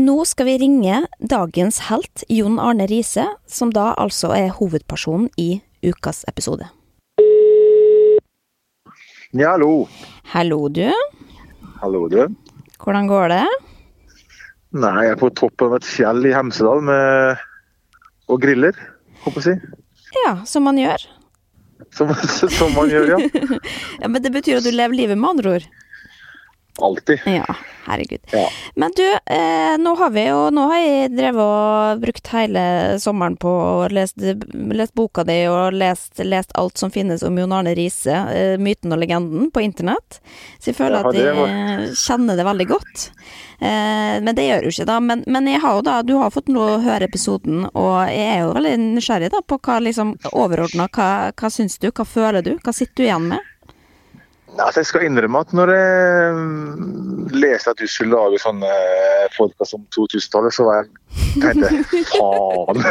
Nå skal vi ringe dagens helt, Jon Arne Riise, som da altså er hovedpersonen i ukas episode. Ja, hallo. Hallo, du. Hallo, du. Hvordan går det? Nei, jeg er på toppen av et fjell i Hemsedal med og griller, håper jeg å si. Ja, som man gjør. Som, som man gjør, ja. Ja, Men det betyr at du lever livet, med andre ord? Alltid. Ja, herregud. Ja. Men du, eh, nå har vi jo Nå har jeg drevet og brukt hele sommeren på å lese, lese boka di og lest, lest alt som finnes om Jon Arne Riise, eh, myten og legenden, på internett. Så jeg føler Ja, at jeg var- kjenner det veldig godt. Eh, men det gjør du ikke, da. Men, men jeg har jo da, du har fått noe å høre episoden, og jeg er jo veldig nysgjerrig da på hva liksom overordna Hva, hva syns du, hva føler du, hva sitter du igjen med? Altså, jeg skal innrømme at når jeg mm, leste at du skulle lage sånne podkast om 2000-tallet, så var jeg tenkte faen.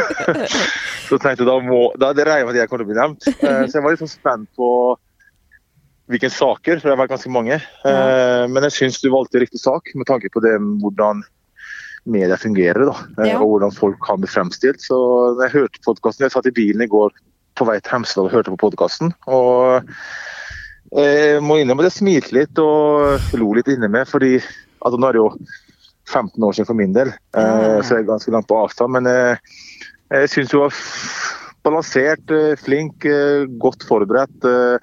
Så tenkte da må da Det regner med at jeg kommer til å bli nevnt. Eh, Så jeg var litt sånn spent på hvilke saker, for det har vært ganske mange. Eh, Men jeg syns du valgte riktig sak med tanke på det hvordan media fungerer, da. eh, Og hvordan folk kan bli fremstilt. Så jeg hørte podkasten Jeg satt i bilen i går på vei til Hemsedal og hørte på podkasten. Og jeg må innrømme at jeg smilte litt og lo litt inni meg, fordi altså, nå er det jo 15 år siden for min del, eh, Ja. så jeg er ganske langt på avstand. Men jeg, jeg syns hun var balansert, eh, flink, eh, godt forberedt. eh,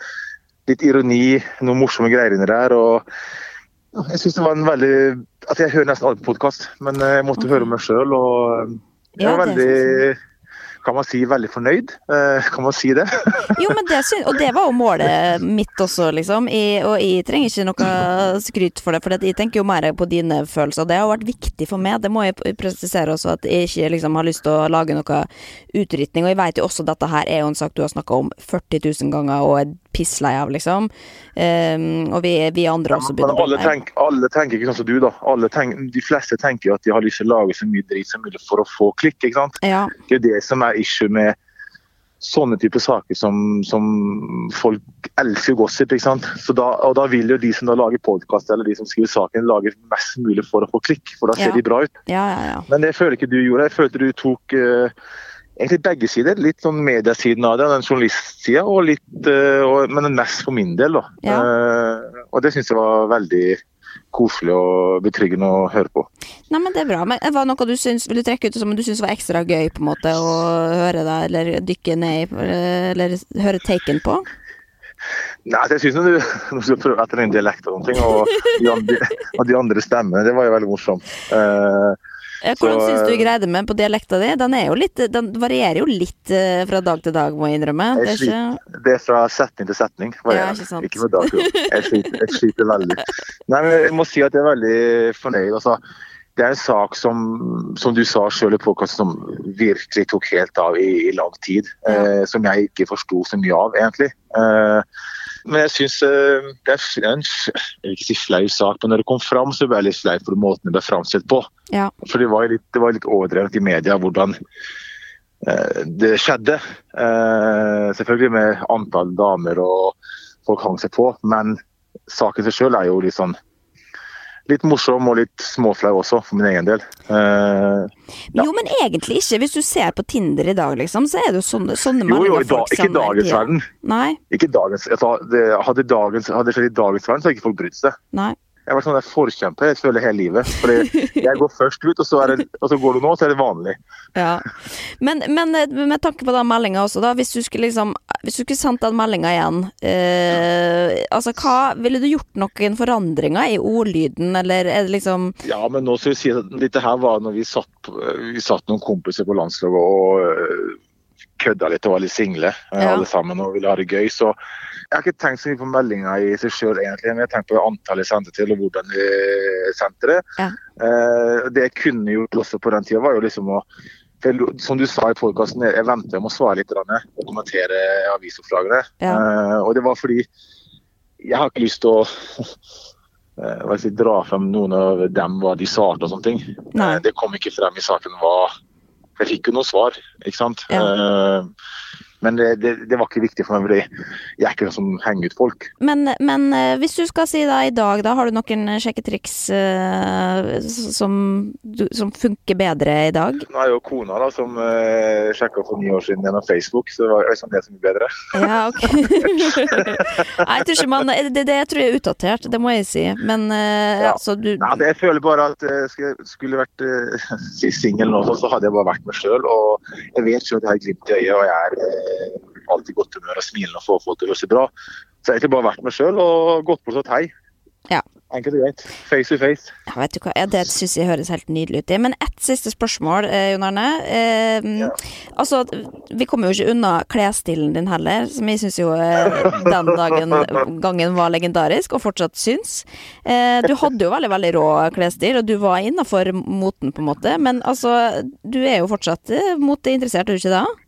Litt ironi, noen morsomme greier inni der. og jeg synes det var en veldig altså Jeg hører nesten alle på podkast, men eh, jeg måtte høre meg sjøl. Og eh, jeg var veldig kan man si veldig fornøyd? Eh, kan man si det? Jo, men det synes, og det var jo målet mitt også, liksom. Jeg, og jeg trenger ikke noe skryt for det, for jeg tenker jo mer på dine følelser. Det har vært viktig for meg. Det må jeg presisere også, at jeg ikke liksom har lyst til å lage noe utrytning. Og jeg vet jo også at dette her er jo en sak du har snakka om 40 000 ganger og er pisslei av, liksom. Um, og vi, vi andre også begynner å alle, tenk, alle tenker ikke sånn som du, da. Tenk, de fleste tenker jo at de har lyst til å lage så mye drit som mulig for å få klikk. ikke sant? Ja. Det er jo det som er issue med sånne typer saker som, som folk elsker gossip. ikke sant? Da, og da vil jo de som lager podkast eller de som skriver saken, lage mest mulig for å få klikk, for da ser Ja. de bra ut. ja, ja, ja. Men det føler ikke du gjorde. Jeg følte du tok eh, egentlig begge sider. Litt sånn mediesiden av det, den journalistsida, og litt, eh, og, men mest for min del. da. Ja. Uh, og det syns jeg var veldig koselig og betryggende å høre på. Nei, men det er bra. Men var det noe du syns, vil du trekke ut som du syns var ekstra gøy, på en måte, å høre deg, eller dykke ned i, eller høre taken på? Nei, altså, jeg syns du, du skal prøve etter en dialekt og sånne ting, og og de andre stemmene. Det var jo veldig morsomt. Eh, Ja, Hvordan Så, syns du eh, jeg greide meg på dialekta di? Den, er jo litt, den varierer jo litt eh, fra dag til dag, må jeg innrømme. Det er ikke det er fra setning til setning. Ja, ikke sant. ikke dag. Jeg sliter, jeg sliter veldig. Nei, men Jeg må si at jeg er veldig fornøyd. Altså, det er en sak som, som du sa sjøl i podkasten, som virkelig tok helt av i, i lang tid. Ja. Eh, som jeg ikke forsto så mye av, egentlig. Eh, men jeg syns eh, det er en jeg vil ikke si flau sak, men når det kom fram, så ble jeg litt flau for måten det ble framstilt på. Ja. For det var litt, det var litt overdrevet i media hvordan eh, det skjedde. Eh, selvfølgelig med antall damer og folk hang seg på, men saken seg sjøl er jo litt sånn Litt morsom og litt småflau også, for min egen del. Eh, Ja. Jo, men egentlig ikke. Hvis du ser på Tinder i dag, liksom, så er det jo sånne, sånne jo, jo, folk ikke dagens verden. Nei. Ikke dagens, altså, det, hadde, dagens, hadde det skjedd i dagens verden, så hadde ikke folk brydd seg. Nei. Jeg har vært sånn forkjemper jeg føler hele livet. Fordi jeg går først ut, og så, det, og så går du nå, så er det vanlig. Ja. Men, men eh, med tanke på den meldinga også, da. Hvis du skulle liksom Hvis du skulle sendt den meldinga igjen, eh, altså hva Ville du gjort noen forandringer i ordlyden, eller er det liksom Ja, men nå skal vi si at dette her var når vi satt, vi satt noen kompiser på landslaget og øh, kødda litt og var litt single øh, Ja. alle sammen og ville ha det gøy. Så jeg har ikke tenkt så mye på meldinga i seg sjøl, egentlig. Men jeg har tenkt på antallet jeg sendte til og hvordan vi sendte det. Ja. Eh, det jeg kunne gjort også på den tida, var jo liksom å for som du sa i podkasten, jeg venter med å svare litt og kommentere avisoppslagene. Ja. Eh, og det var fordi jeg har ikke lyst til å eh, hva jeg si, dra frem noen av dem, hva de svarte og sånne ting. Nei. Eh, det kom ikke frem i saken hva Jeg fikk jo noe svar, ikke sant. Ja. Eh, Men det, det, det, var ikke viktig for meg, fordi jeg er ikke noen som henger ut folk. Men, men eh, hvis du skal si da i dag, da har du noen sjekketriks uh, som, som, funker bedre i dag? Nå er jo kona da, som uh, sjekka for ni år siden gjennom Facebook, så det var liksom det som ble bedre. Ja, ok. Nei, jeg tror ikke man det, det tror jeg er utdatert, det må jeg si. Men uh, ja. altså du Nei, det, Jeg føler bare at jeg skulle vært uh, singel nå, så hadde jeg bare vært meg sjøl. Og jeg vet jo at jeg har glimt i øyet, og jeg er alltid godt humør og smilende og få folk til å se seg bra. Så jeg har egentlig bare vært meg sjøl og gått på og sagt hei. Ja. Enkelt og greit. Face to face. Ja, vet du hva, Det syns jeg høres helt nydelig ut. i. Men ett siste spørsmål, eh, Jon Arne. Eh, ja. Altså, vi kommer jo ikke unna klesstilen din heller, som jeg syns jo eh, den dagen gangen var legendarisk, og fortsatt syns. Eh, du hadde jo veldig, veldig rå klesstil, og du var innafor moten, på en måte. Men altså, du er jo fortsatt eh, moteinteressert, er du ikke det?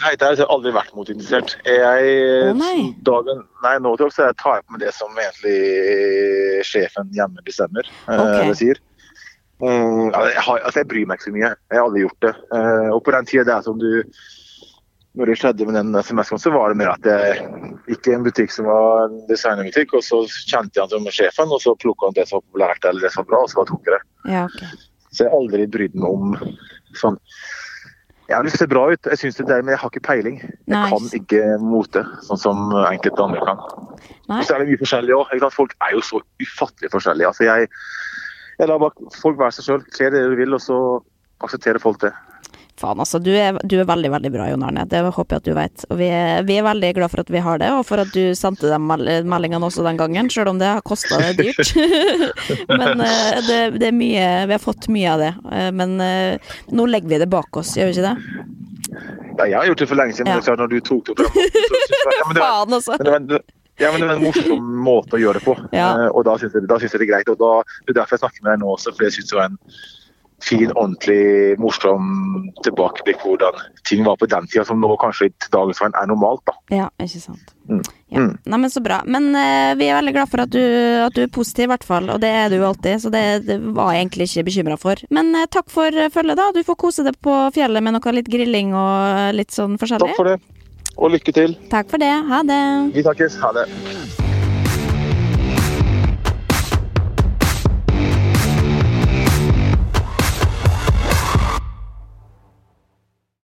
Nei, det har jeg aldri vært motinteressert. Jeg, oh, nei. Dagen, nei, nå til også, jeg tar på meg det som egentlig sjefen hjemme bestemmer. Eh, okay. Uh, sier. Um, jeg, har, altså jeg, bryr meg ikke så mye. Jeg har aldri gjort det. Uh, og på den tida det er som du når det skjedde med den SMS-en, så var det mer at jeg gikk i en butikk som var en designerbutikk, og så kjente jeg han som sjefen, og så plukka han det som var populært eller det som var bra, og så tok jeg det. Ja, okay. Så jeg har aldri brydd meg om sånn jeg til se bra ut, jeg synes det der, men jeg har ikke peiling. Jeg Nei. kan ikke mote, sånn som enkelte andre kan. Nei. Så er det mye forskjellig òg. Folk er jo så ufattelig forskjellige. Altså, jeg, jeg lar bare folk være seg sjøl. Kle det du vil, og så aksepterer folk det. Faen, altså. Du er, du er, veldig, veldig bra, Jon Arne. Det håper jeg at du vet. Og vi er, vi er, veldig glad for at vi har det, og for at du sendte de meldingene også den gangen, selv om det har kosta deg dyrt. men uh, det, det, er mye Vi har fått mye av det. Uh, men uh, nå legger vi det bak oss, gjør vi ikke det? Ja, jeg har gjort det for lenge siden. Ja. Men det er klart, når du tok det opp ja, men det var, Faen, altså. Men det var, ja, men det er en morsom måte å gjøre det på. Ja. og da syns jeg, jeg, det er greit. og da, Det er derfor jeg snakker med deg nå også, for jeg syns det var en fin, ordentlig, morsom tilbakeblikk på hvordan ting var på den tida, som nå kanskje i dagens verden er normalt. da. Ja, ikke sant. Mm. Ja. Mm. Nei, men Så bra. Men uh, vi er veldig glad for at du, at du, er positiv, i hvert fall. Og det er du alltid, så det, det var jeg egentlig ikke bekymra for. Men uh, takk for følget, da. Du får kose deg på fjellet med noe litt grilling og litt sånn forskjellig. Takk for det. Og lykke til. Takk for det. Ha det. Vi takkes. Ha det.